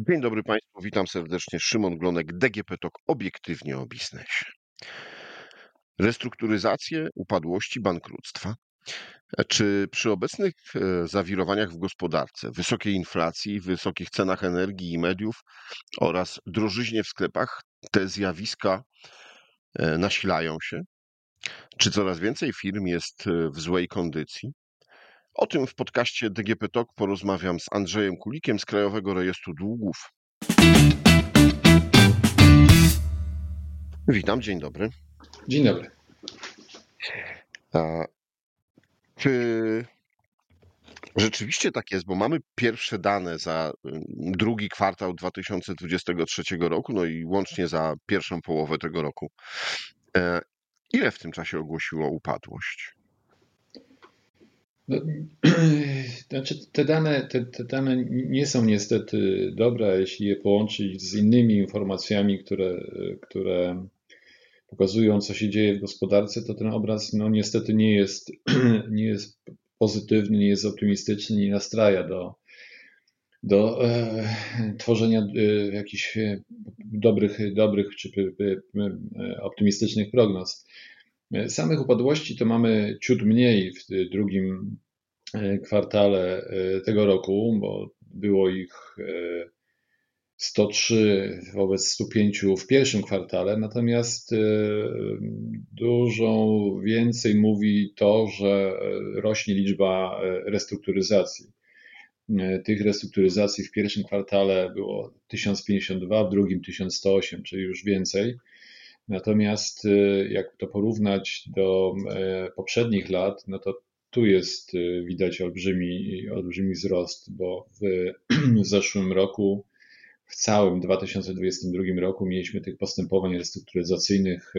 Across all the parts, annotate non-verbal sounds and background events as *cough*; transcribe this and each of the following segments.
Dzień dobry Państwu, witam serdecznie. Szymon Glonek, DGP TOK, obiektywnie o biznesie. Restrukturyzacje, upadłości, bankructwa. Czy przy obecnych e, zawirowaniach w gospodarce, wysokiej inflacji, wysokich cenach energii i mediów oraz drożyźnie w sklepach te zjawiska e, nasilają się? Czy coraz więcej firm jest e, w złej kondycji? O tym w podcaście DGP TOK porozmawiam z Andrzejem Kulikiem z Krajowego Rejestru Długów. Witam, dzień dobry. Dzień dobry. A czy rzeczywiście tak jest, bo mamy pierwsze dane za drugi kwartał 2023 roku, no i łącznie za pierwszą połowę tego roku. E, ile w tym czasie ogłosiło upadłość? No, *clears throat* znaczy te dane, te, te, dane nie są niestety dobre, jeśli je połączyć z innymi informacjami, które, które pokazują, co się dzieje w gospodarce, to ten obraz no, niestety nie jest, *clears throat* nie jest pozytywny, nie jest optymistyczny, nie nastraja do, do e, tworzenia e, jakichś e, dobrych, dobrych czy e, optymistycznych prognoz. E, samych upadłości to mamy ciut mniej w drugim e, kwartale e, tego roku, bo było ich 103 wobec 105 w pierwszym kwartale, natomiast dużo więcej mówi to, że rośnie liczba restrukturyzacji. Tych restrukturyzacji w pierwszym kwartale było 1052, w drugim 1108, czyli już więcej. Natomiast y, jak to porównać do e, poprzednich lat, no to tu jest y, widać olbrzymi, olbrzymi wzrost, bo w, *clears throat* w zeszłym roku, w całym 2022 roku mieliśmy tych postępowań restrukturyzacyjnych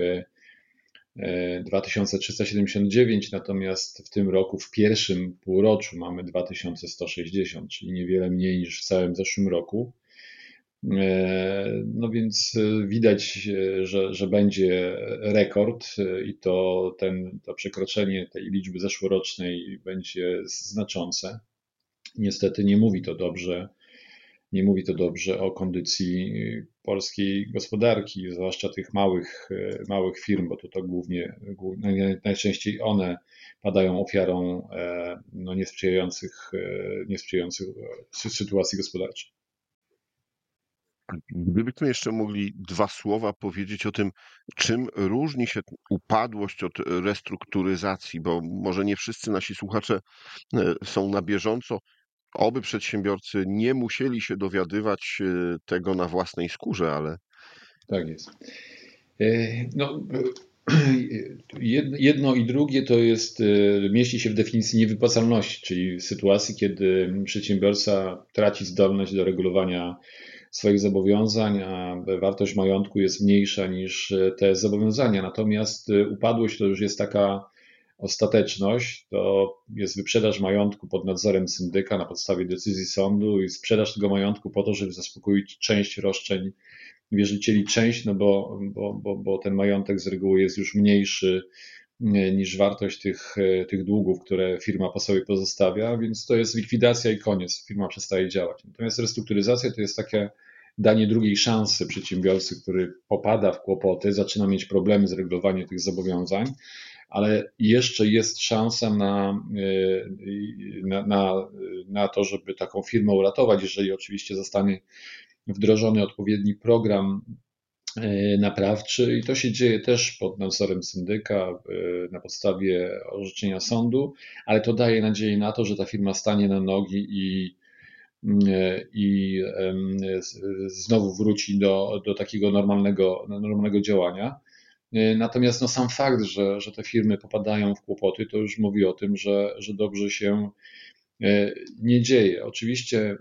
2379, e, e, natomiast w tym roku, w pierwszym półroczu mamy 2160, czyli niewiele mniej niż w całym zeszłym roku. E, no więc e, widać, e, że, że będzie rekord i to, ten, to przekroczenie tej liczby zeszłorocznej będzie znaczące. Niestety nie mówi to dobrze, nie mówi to dobrze o kondycji polskiej gospodarki, zwłaszcza tych małych, małych firm, bo to, to głównie, głównie najczęściej one padają ofiarą no, niesprzyjających, niesprzyjających sytuacji gospodarczej. Gdybyśmy jeszcze mogli dwa słowa powiedzieć o tym, czym różni się upadłość od restrukturyzacji, bo może nie wszyscy nasi słuchacze e, są na bieżąco. Oby przedsiębiorcy nie musieli się dowiadywać e, tego na własnej skórze, ale. Tak jest. E, no, jedno i drugie to jest, mieści się w definicji niewypłacalności, czyli sytuacji, kiedy przedsiębiorca traci zdolność do regulowania swoich zobowiązań, a wartość majątku jest mniejsza niż te zobowiązania. Natomiast upadłość to już jest taka ostateczność, to jest wyprzedaż majątku pod nadzorem syndyka na podstawie decyzji sądu i sprzedaż tego majątku po to, żeby zaspokoić część roszczeń wierzycieli, część, no bo, bo, bo, bo ten majątek z reguły jest już mniejszy niż wartość tych, tych długów, które firma po sobie pozostawia, więc to jest likwidacja i koniec, firma przestaje działać. Natomiast restrukturyzacja to jest takie danie drugiej szansy przedsiębiorcy, który popada w kłopoty, zaczyna mieć problemy z regulowaniem tych zobowiązań, ale jeszcze jest szansa na, na, na, na to, żeby taką firmę uratować, jeżeli oczywiście zostanie wdrożony odpowiedni program E, naprawczy i to się dzieje też pod nadzorem syndyka e, na podstawie orzeczenia sądu, ale to daje nadzieję na to, że ta firma stanie na nogi i, e, i znowu wróci do, do takiego normalnego, normalnego działania. Natomiast no, sam fakt, że, że te firmy popadają w kłopoty, to już mówi o tym, że, że dobrze się E, nie dzieje. Oczywiście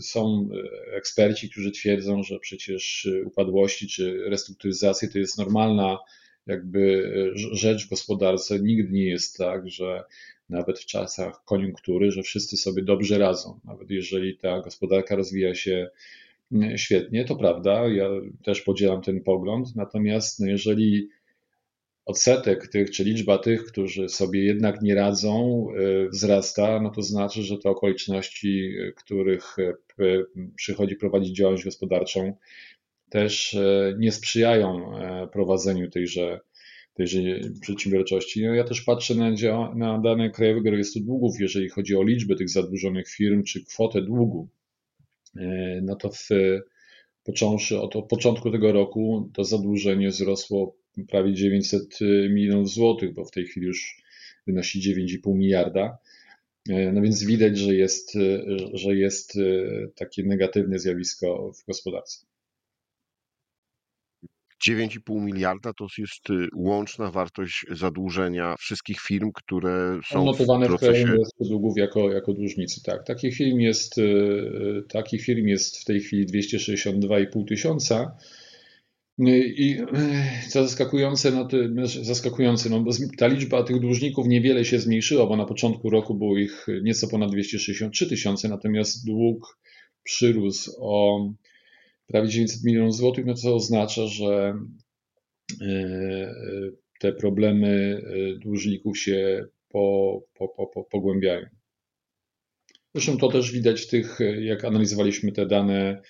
są e, eksperci, którzy twierdzą, że przecież upadłości czy restrukturyzacje to jest normalna jakby e, rzecz w gospodarce. Nigdy nie jest tak, że nawet w czasach koniunktury, że wszyscy sobie dobrze radzą. Nawet jeżeli ta gospodarka rozwija się świetnie, to prawda, ja też podzielam ten pogląd. Natomiast no jeżeli odsetek tych, czy liczba tych, którzy sobie jednak nie radzą, wzrasta, no to znaczy, że te okoliczności, których przychodzi prowadzić działalność gospodarczą, też nie sprzyjają prowadzeniu tejże tejże przedsiębiorczości. No ja też patrzę na, na dane Krajowego Rejestru Długów, jeżeli chodzi o liczbę tych zadłużonych firm czy kwotę długu. No to w, począwszy od, od początku tego roku to zadłużenie wzrosło prawie 900 milionów złotych, bo w tej chwili już wynosi 9,5 miliarda. E, no więc widać, że jest, że jest e, takie negatywne zjawisko w gospodarce. 9,5 miliarda to jest y, łączna wartość zadłużenia wszystkich firm, które są notowane w procesie... w długów jako, jako dłużnicy. Tak, takich firm jest, y, y, takich firm jest w tej chwili 262,5 tysiąca. I co zaskakujące, no to, zaskakujące, no bo ta liczba tych dłużników niewiele się zmniejszyła, bo na początku roku było ich nieco ponad 263 tysiące, natomiast dług przyrósł o prawie 900 milionów złotych, no to oznacza, że e, te problemy e, dłużników się po, po, po, pogłębiają. Zresztą to też widać w tych, jak analizowaliśmy te dane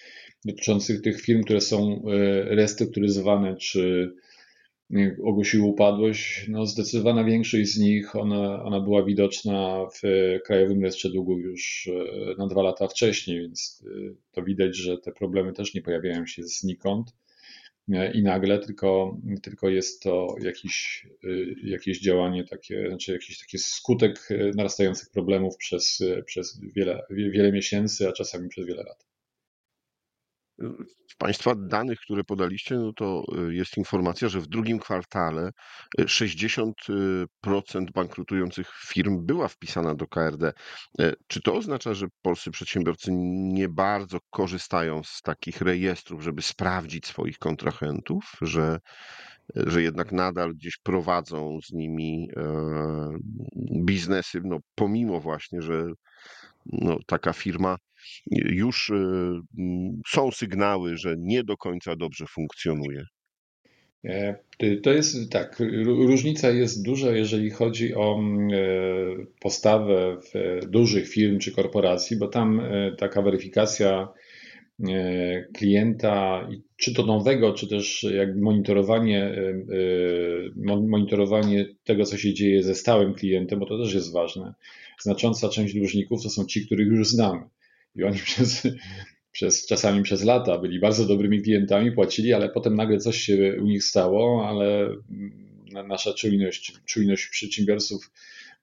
dotyczących tych firm, które są e, restrukturyzowane czy ogłosiły upadłość, no zdecydowana większość z nich, ona, ona była widoczna w Krajowym Rejestrze Długów już e, na dwa lata wcześniej, więc e, to widać, że te problemy też nie pojawiają się znikąd e, i nagle, tylko, tylko jest to jakiś, jakieś działanie takie, znaczy jakiś taki skutek narastających problemów przez, przez wiele, wiele miesięcy, a czasami przez wiele lat. W Państwa danych, które podaliście, no to y, jest informacja, że w drugim kwartale 60% y, bankrutujących firm była wpisana do KRD. E, czy to oznacza, że polscy przedsiębiorcy nie bardzo korzystają z takich rejestrów, żeby sprawdzić swoich kontrahentów, że, że jednak nadal gdzieś prowadzą z nimi e, biznesy, no pomimo właśnie, że no, taka firma już y, mm, są sygnały, że nie do końca dobrze funkcjonuje. E, to jest tak, różnica jest duża, jeżeli chodzi o mm, e, postawę dużych firm czy korporacji, bo tam e, taka weryfikacja klienta, czy to nowego, czy też jakby monitorowanie, monitorowanie tego, co się dzieje ze stałym klientem, bo to też jest ważne. Znacząca część dłużników to są ci, których już znamy. I oni *laughs* przez, przez czasami przez lata byli bardzo dobrymi klientami, płacili, ale potem nagle coś się u nich stało, ale nasza czujność, czujność przedsiębiorców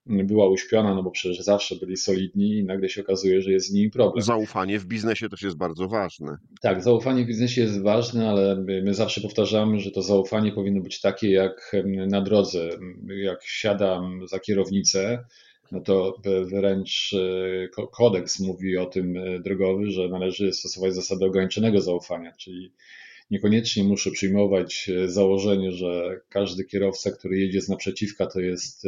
była uśpiona, no bo przecież zawsze byli solidni i nagle się okazuje, że jest z nimi problem. Zaufanie w biznesie też jest bardzo ważne. Tak, zaufanie w biznesie jest ważne, ale my zawsze powtarzamy, że to zaufanie powinno być takie jak na drodze. Jak siadam za kierownicę, no to wręcz e, kodeks mówi o tym e, drogowy, że należy stosować zasadę ograniczonego zaufania, czyli niekoniecznie muszę przyjmować e, założenie, że każdy kierowca, który jedzie z naprzeciwka, to jest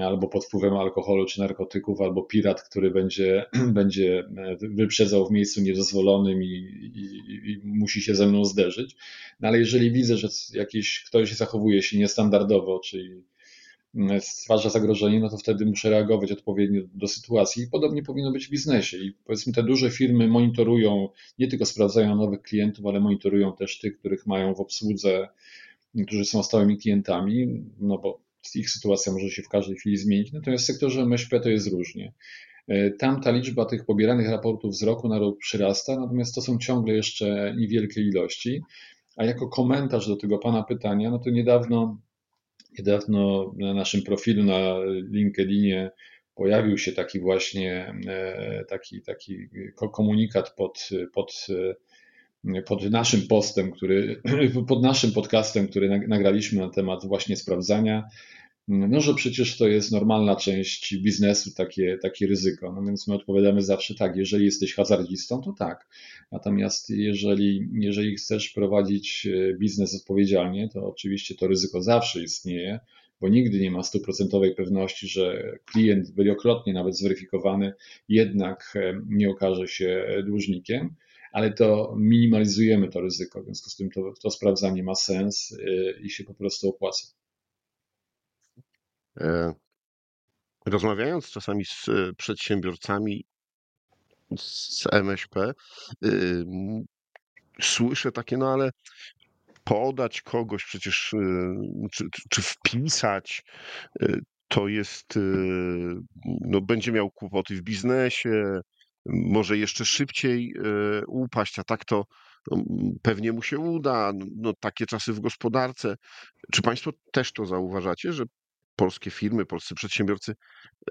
albo pod wpływem alkoholu czy narkotyków, albo pirat, który będzie, *clears throat* będzie wyprzedzał w miejscu niedozwolonym i, i, i, musi się ze mną zderzyć. No ale jeżeli widzę, że jakiś ktoś zachowuje się niestandardowo, czyli stwarza zagrożenie, no to wtedy muszę reagować odpowiednio do sytuacji. I podobnie powinno być w biznesie. I powiedzmy, te duże firmy monitorują, nie tylko sprawdzają nowych klientów, ale monitorują też tych, których mają w obsłudze, którzy są stałymi klientami, no bo ich sytuacja może się w każdej chwili zmienić. Natomiast w sektorze MŚP to jest różnie. E, tam ta liczba tych pobieranych raportów z roku na rok przyrasta, natomiast to są ciągle jeszcze niewielkie ilości. A jako komentarz do tego Pana pytania, no to niedawno Niedawno na naszym profilu na LinkedInie pojawił się taki właśnie e, taki, taki komunikat pod, pod, pod naszym postem, który, *clears throat* pod naszym podcastem, który nagraliśmy na temat właśnie sprawdzania no, że przecież to jest normalna część biznesu, takie, takie ryzyko. No więc my odpowiadamy zawsze tak, jeżeli jesteś hazardzistą, to tak. Natomiast jeżeli, jeżeli chcesz prowadzić e, biznes odpowiedzialnie, to oczywiście to ryzyko zawsze istnieje, bo nigdy nie ma stuprocentowej pewności, że klient wielokrotnie nawet zweryfikowany jednak e, nie okaże się dłużnikiem, ale to minimalizujemy to ryzyko, w związku z tym to, to sprawdzanie ma sens e, i się po prostu opłaca. Rozmawiając czasami z przedsiębiorcami z MŚP, słyszę takie, no ale podać kogoś przecież, y, czy, czy wpisać, y, to jest, y, no będzie miał kłopoty w biznesie, może jeszcze szybciej upaść, a tak to no, pewnie mu się uda. No, takie czasy w gospodarce. Czy Państwo też to zauważacie, że polskie firmy, polscy przedsiębiorcy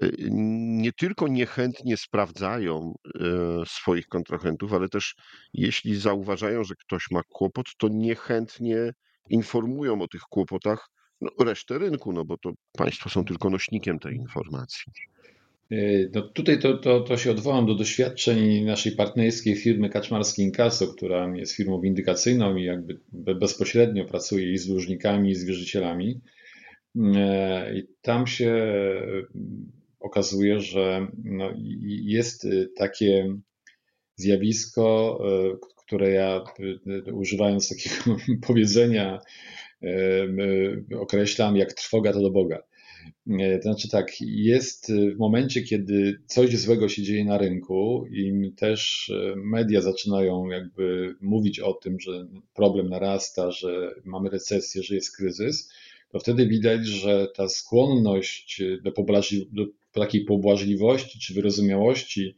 Y, nie tylko niechętnie sprawdzają y, swoich kontrahentów, ale też jeśli zauważają, że ktoś ma kłopot, to niechętnie informują o tych kłopotach no, resztę rynku, no bo to państwo są tylko nośnikiem tej informacji. Y, no tutaj to, to, to się odwołam do doświadczeń naszej partnerskiej firmy Kaczmarski Inkaso, która jest firmą windykacyjną i jakby bezpośrednio pracuje i z dłużnikami, i z wierzycielami. I tam się okazuje, że no, jest y, takie zjawisko, y, które ja y, używając takiego *laughs* powiedzenia określam jak trwoga to do Boga. To znaczy tak, jest w momencie, kiedy coś złego się dzieje na rynku i też media zaczynają jakby mówić o tym, że problem narasta, że mamy recesję, że jest kryzys, to wtedy widać, że ta skłonność do, poblażi, do takiej pobłażliwości czy wyrozumiałości,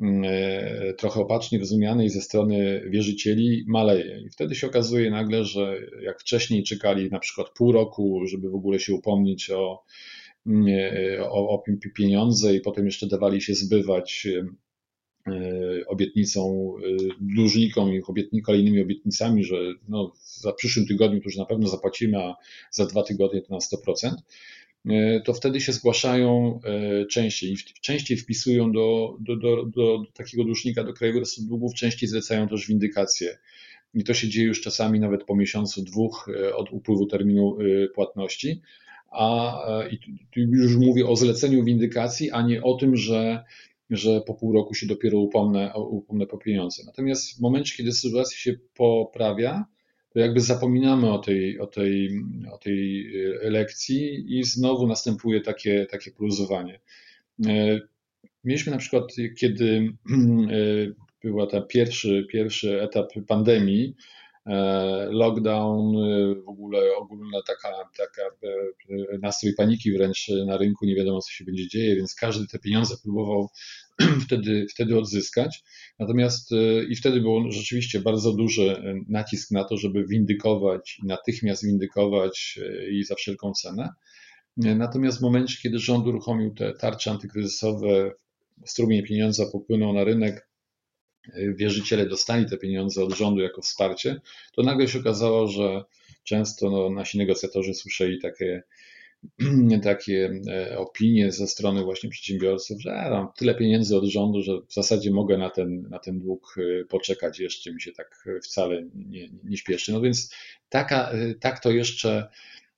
mm, e, trochę opacznie rozumianej ze strony wierzycieli, maleje. I wtedy się okazuje nagle, że jak wcześniej czekali na przykład pół roku, żeby w ogóle się upomnieć o, mm, e, o, o pieniądze i potem jeszcze dawali się zbywać e, obietnicą dłużnikom i kolejnymi obietnicami, że no, za przyszłym tygodniu to już na pewno zapłacimy, a za dwa tygodnie to na 100%, E, to wtedy się zgłaszają e, częściej, częściej wpisują do, do, do, do takiego dłużnika, do Krajowego Rejestru Długów, częściej zlecają też windykację. I to się dzieje już czasami nawet po miesiącu, dwóch e, od upływu terminu płatności. A i tu już mówię o zleceniu windykacji, a nie o tym, że, że po pół roku się dopiero upomnę, upomnę po pieniądze. Natomiast w momencie, kiedy sytuacja się poprawia, to jakby zapominamy o tej, o tej, o tej e, lekcji i znowu następuje takie, takie poluzowanie. E, mieliśmy na przykład, kiedy e, była ta pierwszy, pierwszy etap pandemii, lockdown, w ogóle ogólna taka, taka nastrój paniki wręcz na rynku, nie wiadomo co się będzie dzieje, więc każdy te pieniądze próbował *clears throat* wtedy, wtedy odzyskać. Natomiast e, i wtedy był rzeczywiście bardzo duży e, nacisk na to, żeby windykować natychmiast windykować e, i za wszelką cenę. Natomiast w momencie, kiedy rząd uruchomił te tarcze antykryzysowe, strumień pieniądza popłynął na rynek, wierzyciele dostali te pieniądze od rządu jako wsparcie, to nagle się okazało, że często no, nasi negocjatorzy słyszeli takie *clears throat* takie e, opinie ze strony właśnie przedsiębiorców, że mam tyle pieniędzy od rządu, że w zasadzie mogę na ten, na ten dług e, poczekać, jeszcze mi się tak wcale nie, nie śpieszy. No więc taka, e, tak to jeszcze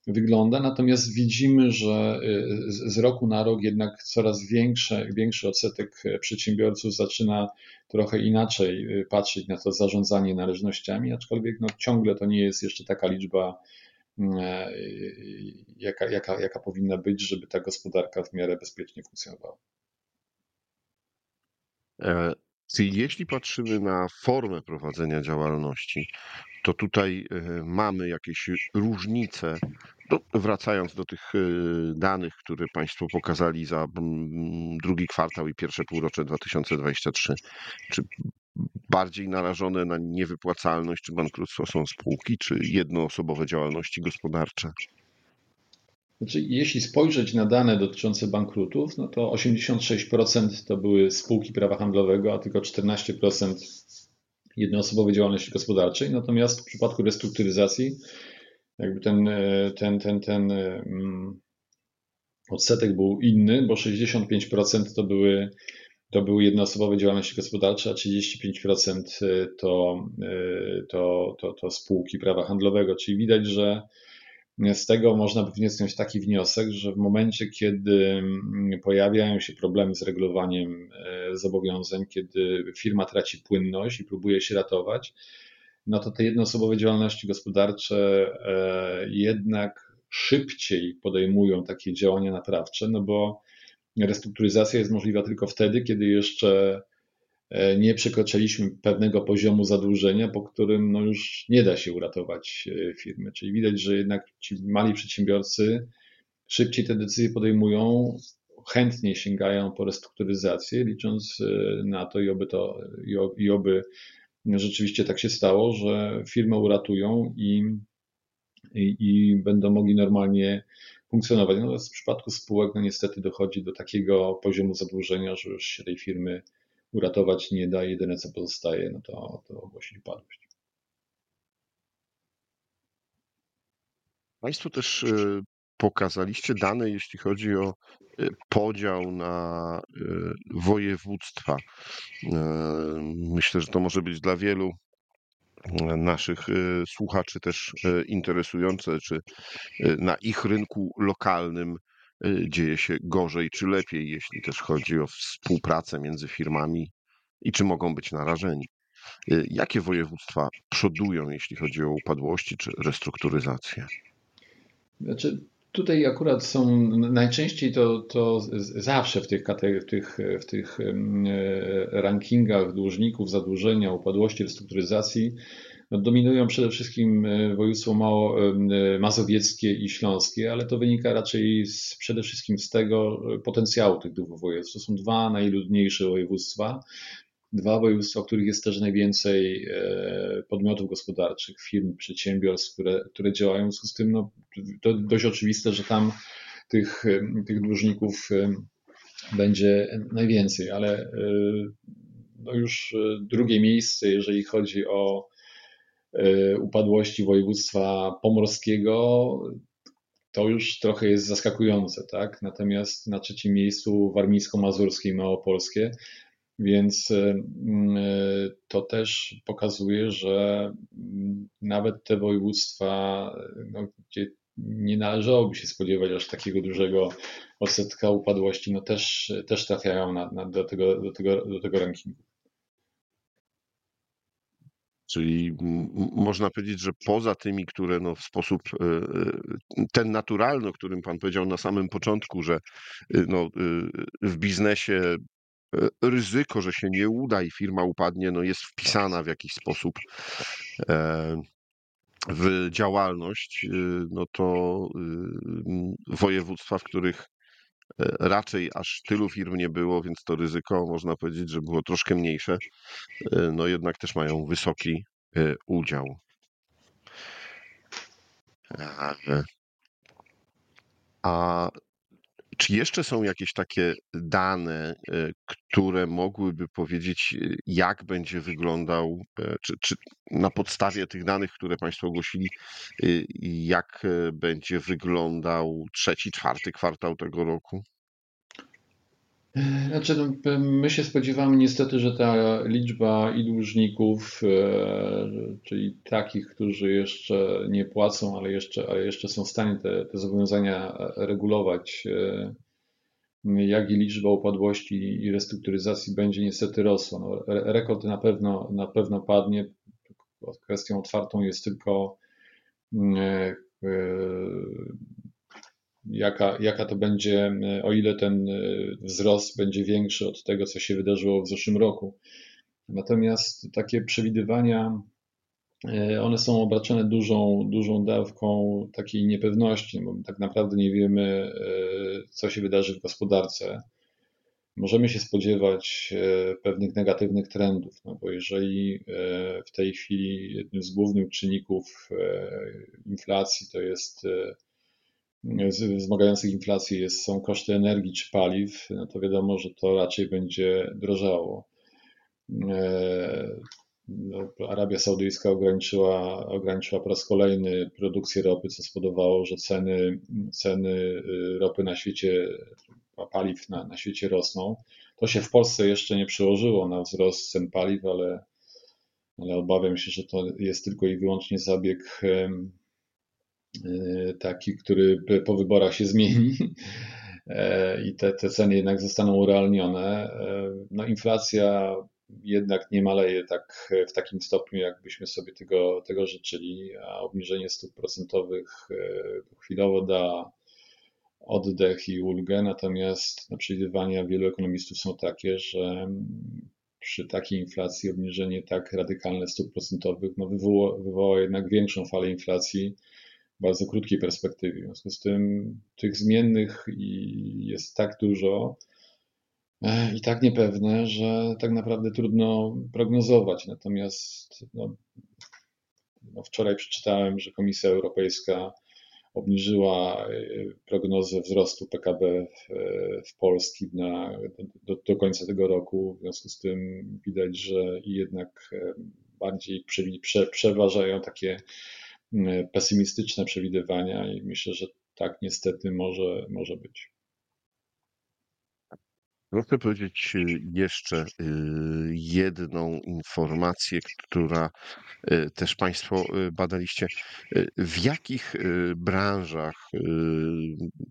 wygląda, natomiast widzimy, że z roku na rok jednak coraz większe, większy odsetek przedsiębiorców zaczyna trochę inaczej patrzeć na to zarządzanie należnościami, aczkolwiek no, ciągle to nie jest jeszcze taka liczba jaka, jaka, jaka powinna być, żeby ta gospodarka w miarę bezpiecznie funkcjonowała. E, jeśli patrzymy na formę prowadzenia działalności, to tutaj e, mamy jakieś różnice. No, wracając do tych danych, które Państwo pokazali za drugi kwartał i pierwsze półrocze 2023, czy bardziej narażone na niewypłacalność czy bankructwo są spółki, czy jednoosobowe działalności gospodarcze? Znaczy, jeśli spojrzeć na dane dotyczące bankrutów, no to 86% to były spółki prawa handlowego, a tylko 14% jednoosobowej działalności gospodarczej. Natomiast w przypadku restrukturyzacji, jakby ten, ten, ten, ten mm, odsetek był inny, bo 65% to były to były jednoosobowe działalności gospodarcze, a 35% y, to, to, to, to spółki prawa handlowego. Czyli widać, że z tego można by wnieść taki wniosek, że w momencie, kiedy mm, pojawiają się problemy z regulowaniem y, zobowiązań, kiedy firma traci płynność i próbuje się ratować, no to te jednoosobowe działalności gospodarcze jednak szybciej podejmują takie działania naprawcze, no bo restrukturyzacja jest możliwa tylko wtedy, kiedy jeszcze e, nie przekroczyliśmy pewnego poziomu zadłużenia, po którym no już nie da się uratować e, firmy. Czyli widać, że jednak ci mali przedsiębiorcy szybciej te decyzje podejmują, chętnie sięgają po restrukturyzację, licząc e, na to i oby, to, i oby rzeczywiście tak się stało, że firmę uratują i, i, i będą mogli normalnie funkcjonować. Natomiast w przypadku spółek, no niestety dochodzi do takiego poziomu zadłużenia, że już się tej firmy uratować nie da. Jedyne co pozostaje, no to, to ogłosić upadłość. Państwo też e, pokazaliście dane, jeśli chodzi o e, podział na e, województwa. Myślę, że to może być dla wielu naszych słuchaczy też interesujące, czy na ich rynku lokalnym dzieje się gorzej czy lepiej, jeśli też chodzi o współpracę między firmami i czy mogą być narażeni. Jakie województwa przodują, jeśli chodzi o upadłości czy restrukturyzację? Znaczy, tutaj akurat są najczęściej to, to zawsze w tych, w tych, w tych rankingach dłużników, zadłużenia, upadłości, restrukturyzacji no, dominują przede wszystkim e, województwo mało, e, mazowieckie i śląskie, ale to wynika raczej z, przede wszystkim z tego e, potencjału tych dwóch województw. To są dwa najludniejsze województwa, dwa województwa, w których jest też najwięcej podmiotów gospodarczych, firm, przedsiębiorstw, które, które działają. W związku z tym no, to dość oczywiste, że tam tych, tych dłużników będzie najwięcej, ale no już drugie miejsce, jeżeli chodzi o upadłości województwa pomorskiego, to już trochę jest zaskakujące, tak? Natomiast na trzecim miejscu warmińsko-mazurskie i małopolskie, więc e, to też pokazuje, że nawet te województwa, no, gdzie nie należałoby się spodziewać aż takiego dużego odsetka upadłości, no też, też trafiają na, na, do, tego, do, tego, do tego rankingu. Czyli można powiedzieć, że poza tymi, które no w sposób e, e, ten naturalny, o którym Pan powiedział na samym początku, że e, no, w biznesie ryzyko, że się nie uda i firma upadnie, no jest wpisana w jakiś sposób w działalność, no to województwa, w których raczej aż tylu firm nie było, więc to ryzyko można powiedzieć, że było troszkę mniejsze. No jednak też mają wysoki e, udział. A czy jeszcze są jakieś takie dane, e, które mogłyby powiedzieć, e, jak będzie wyglądał, czy, czy na podstawie tych danych, które Państwo ogłosili, jak będzie wyglądał trzeci, czwarty kwartał tego roku? Znaczy, no, my się spodziewamy niestety, że ta liczba i dłużników, e, czyli takich, którzy jeszcze nie płacą, ale jeszcze, ale jeszcze są w stanie te, te zobowiązania regulować, e, jak i liczba upadłości i restrukturyzacji będzie niestety rosła. No, rekord na pewno, na pewno padnie. Kwestią otwartą jest tylko e, jaka, jaka to będzie, e, o ile ten e, wzrost będzie większy od tego, co się wydarzyło w zeszłym roku. Natomiast takie przewidywania, e, one są obarczone dużą, dużą dawką takiej niepewności, bo tak naprawdę nie wiemy, co się wydarzy w gospodarce. Możemy się spodziewać pewnych negatywnych trendów, no bo jeżeli w tej chwili jednym z głównych czynników inflacji to jest wzmagających inflację jest, są koszty energii czy paliw, no to wiadomo, że to raczej będzie drożało. E, no, Arabia Saudyjska ograniczyła, ograniczyła po raz kolejny produkcję ropy, co spowodowało, że ceny, ceny y, ropy na świecie, paliw na, na świecie rosną. To się w Polsce jeszcze nie przełożyło na wzrost cen paliw, ale, ale obawiam się, że to jest tylko i wyłącznie zabieg taki, który po wyborach się zmieni *laughs* e, i te, te ceny jednak zostaną urealnione. E, no inflacja jednak nie maleje tak w takim stopniu, jakbyśmy sobie tego, tego życzyli, a obniżenie stóp procentowych chwilowo da oddech i ulgę, natomiast no, przewidywania wielu ekonomistów są takie, że przy takiej inflacji obniżenie tak radykalne stóp procentowych no, wywoła, wywoła jednak większą falę inflacji bardzo krótkiej perspektywie. W związku z tym tych zmiennych jest tak dużo e, i tak niepewne, że tak naprawdę trudno prognozować. Natomiast no, no wczoraj przeczytałem, że Komisja Europejska obniżyła e, prognozę wzrostu PKB w, w Polski na, do, do, końca tego roku. W związku z tym widać, że jednak e, bardziej prze, prze, przeważają takie pesymistyczne przewidywania i myślę, że tak niestety może, może być. Proszę powiedzieć y, jeszcze y, jedną informację, która y, też Państwo badaliście. W jakich branżach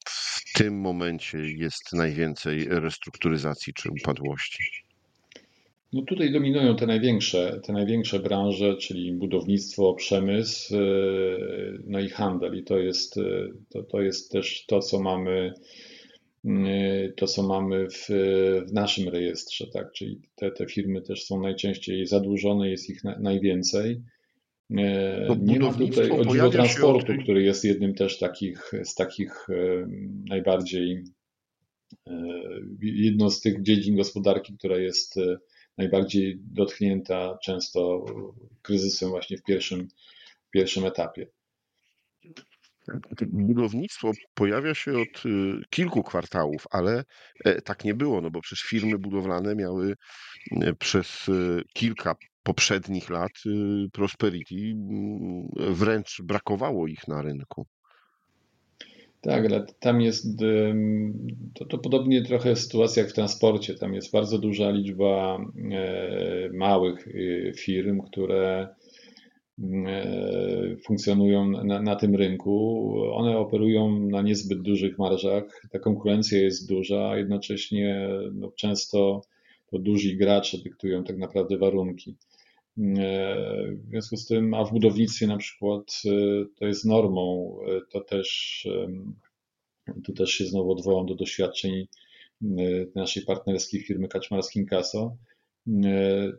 w tym momencie jest najwięcej restrukturyzacji czy upadłości? No tutaj dominują te największe, te największe branże, czyli budownictwo, przemysł, no i handel. I to jest, to, to jest też to, co mamy Y, to, co mamy w, w naszym rejestrze, tak? Czyli te, te firmy też są najczęściej zadłużone, jest ich na, najwięcej. Y, nie ma tutaj o transportu, od... który jest jednym też takich, z takich najbardziej jedną z tych dziedzin gospodarki, która jest najbardziej dotknięta często kryzysem właśnie w pierwszym, w pierwszym etapie. Budownictwo pojawia się od y, kilku kwartałów, ale e, tak nie było, no bo przecież firmy budowlane miały e, przez y, kilka poprzednich lat y, prosperity, mm, wręcz brakowało ich na rynku. Tak, ale tam jest, to, to podobnie trochę sytuacja jak w transporcie. Tam jest bardzo duża liczba e, małych firm, które E, funkcjonują na, na, tym rynku. One operują na niezbyt dużych marżach. Ta konkurencja jest duża, a jednocześnie no, często to duzi gracze dyktują tak naprawdę warunki. E, w związku z tym, a w budownictwie na przykład e, to jest normą, to też tu też się znowu odwołam do doświadczeń naszej partnerskiej firmy Kaczmarskim Kaso, E,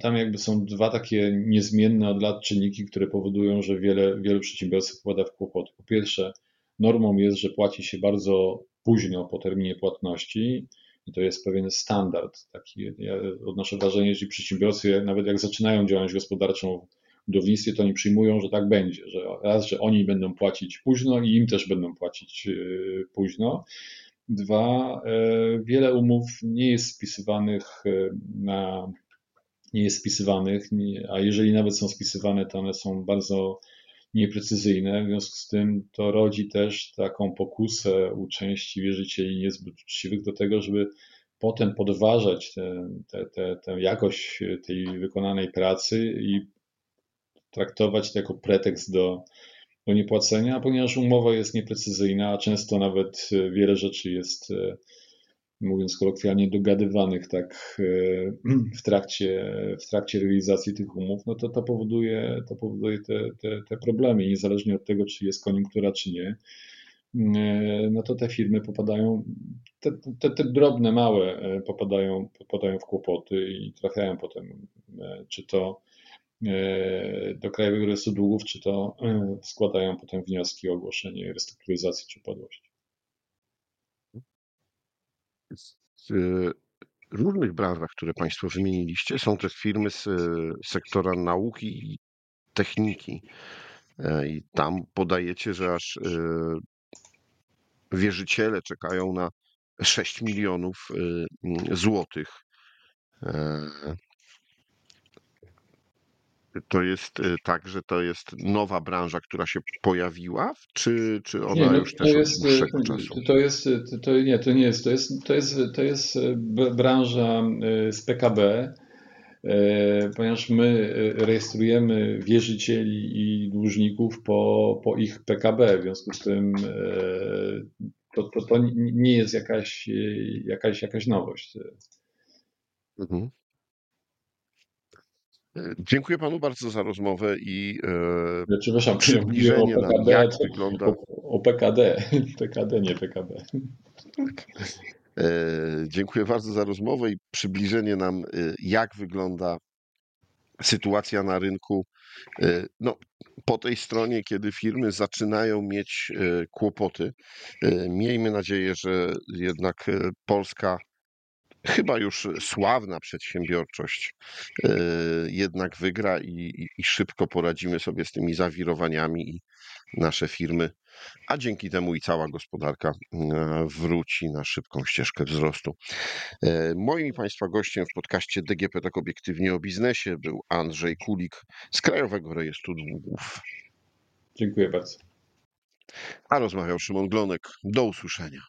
tam jakby są dwa takie niezmienne od lat czynniki, które powodują, że wiele, wielu przedsiębiorców wpada w kłopoty. Po pierwsze, normą jest, że płaci się bardzo późno po terminie płatności i to jest pewien standard. Taki, ja odnoszę wrażenie, że przedsiębiorcy, nawet jak zaczynają działalność gospodarczą w budownictwie, to oni przyjmują, że tak będzie, że raz, że oni będą płacić późno i im też będą płacić e, późno. Dwa, e, wiele umów nie jest spisywanych e, na nie jest spisywanych, a jeżeli nawet są spisywane, to one są bardzo nieprecyzyjne. W związku z tym to rodzi też taką pokusę u części wierzycieli niezbyt uczciwych do tego, żeby potem podważać tę jakość tej wykonanej pracy i traktować to jako pretekst do do niepłacenia, ponieważ umowa jest nieprecyzyjna, a często nawet wiele rzeczy jest, e, mówiąc kolokwialnie, dogadywanych tak e, *clears throat* w trakcie, w trakcie realizacji tych umów, no to to powoduje, to powoduje te, te, te problemy. Niezależnie od tego, czy jest koniunktura, czy nie, no to te firmy popadają, te, te, te, drobne, małe popadają, popadają w kłopoty i trafiają potem, czy to E, do Krajowego Rejestru Długów, czy to e, składają potem wnioski o ogłoszenie restrukturyzacji czy upadłości. W e, różnych branżach, które Państwo wymieniliście, są też firmy z sektora nauki i techniki. I tam podajecie, że aż wierzyciele czekają na 6 milionów złotych to jest y, tak, że to jest nowa branża, która się pojawiła, czy, czy ona nie, no, już też jest, od dłuższego y, czasu? To jest, y, to, nie, to nie jest, to jest, to jest, to jest branża z PKB, ponieważ my rejestrujemy wierzycieli i dłużników po, po ich PKB, w związku z tym to, to, to nie jest jakaś, jakaś, jakaś nowość. Mhm. Dziękuję panu bardzo za rozmowę i Ja Przepraszam, przybliżenie o nam, PKB, jak wygląda. o, o PKD. *laughs* PKD, nie PKB. E, Dziękuję bardzo za rozmowę i przybliżenie nam, e, jak wygląda sytuacja na rynku. e, No, po tej stronie, kiedy firmy zaczynają mieć e, kłopoty. E, Miejmy nadzieję, że jednak e, Polska, chyba już sławna przedsiębiorczość, e, jednak wygra i, i, szybko poradzimy sobie z tymi zawirowaniami i nasze firmy a dzięki temu i cała gospodarka e, wróci na szybką ścieżkę wzrostu. E, Moim i Państwa gościem w podcaście DGP Tak Obiektywnie o Biznesie był Andrzej Kulik z Krajowego Rejestru Długów, Dziękuję bardzo. a rozmawiał Szymon Glonek. Do usłyszenia.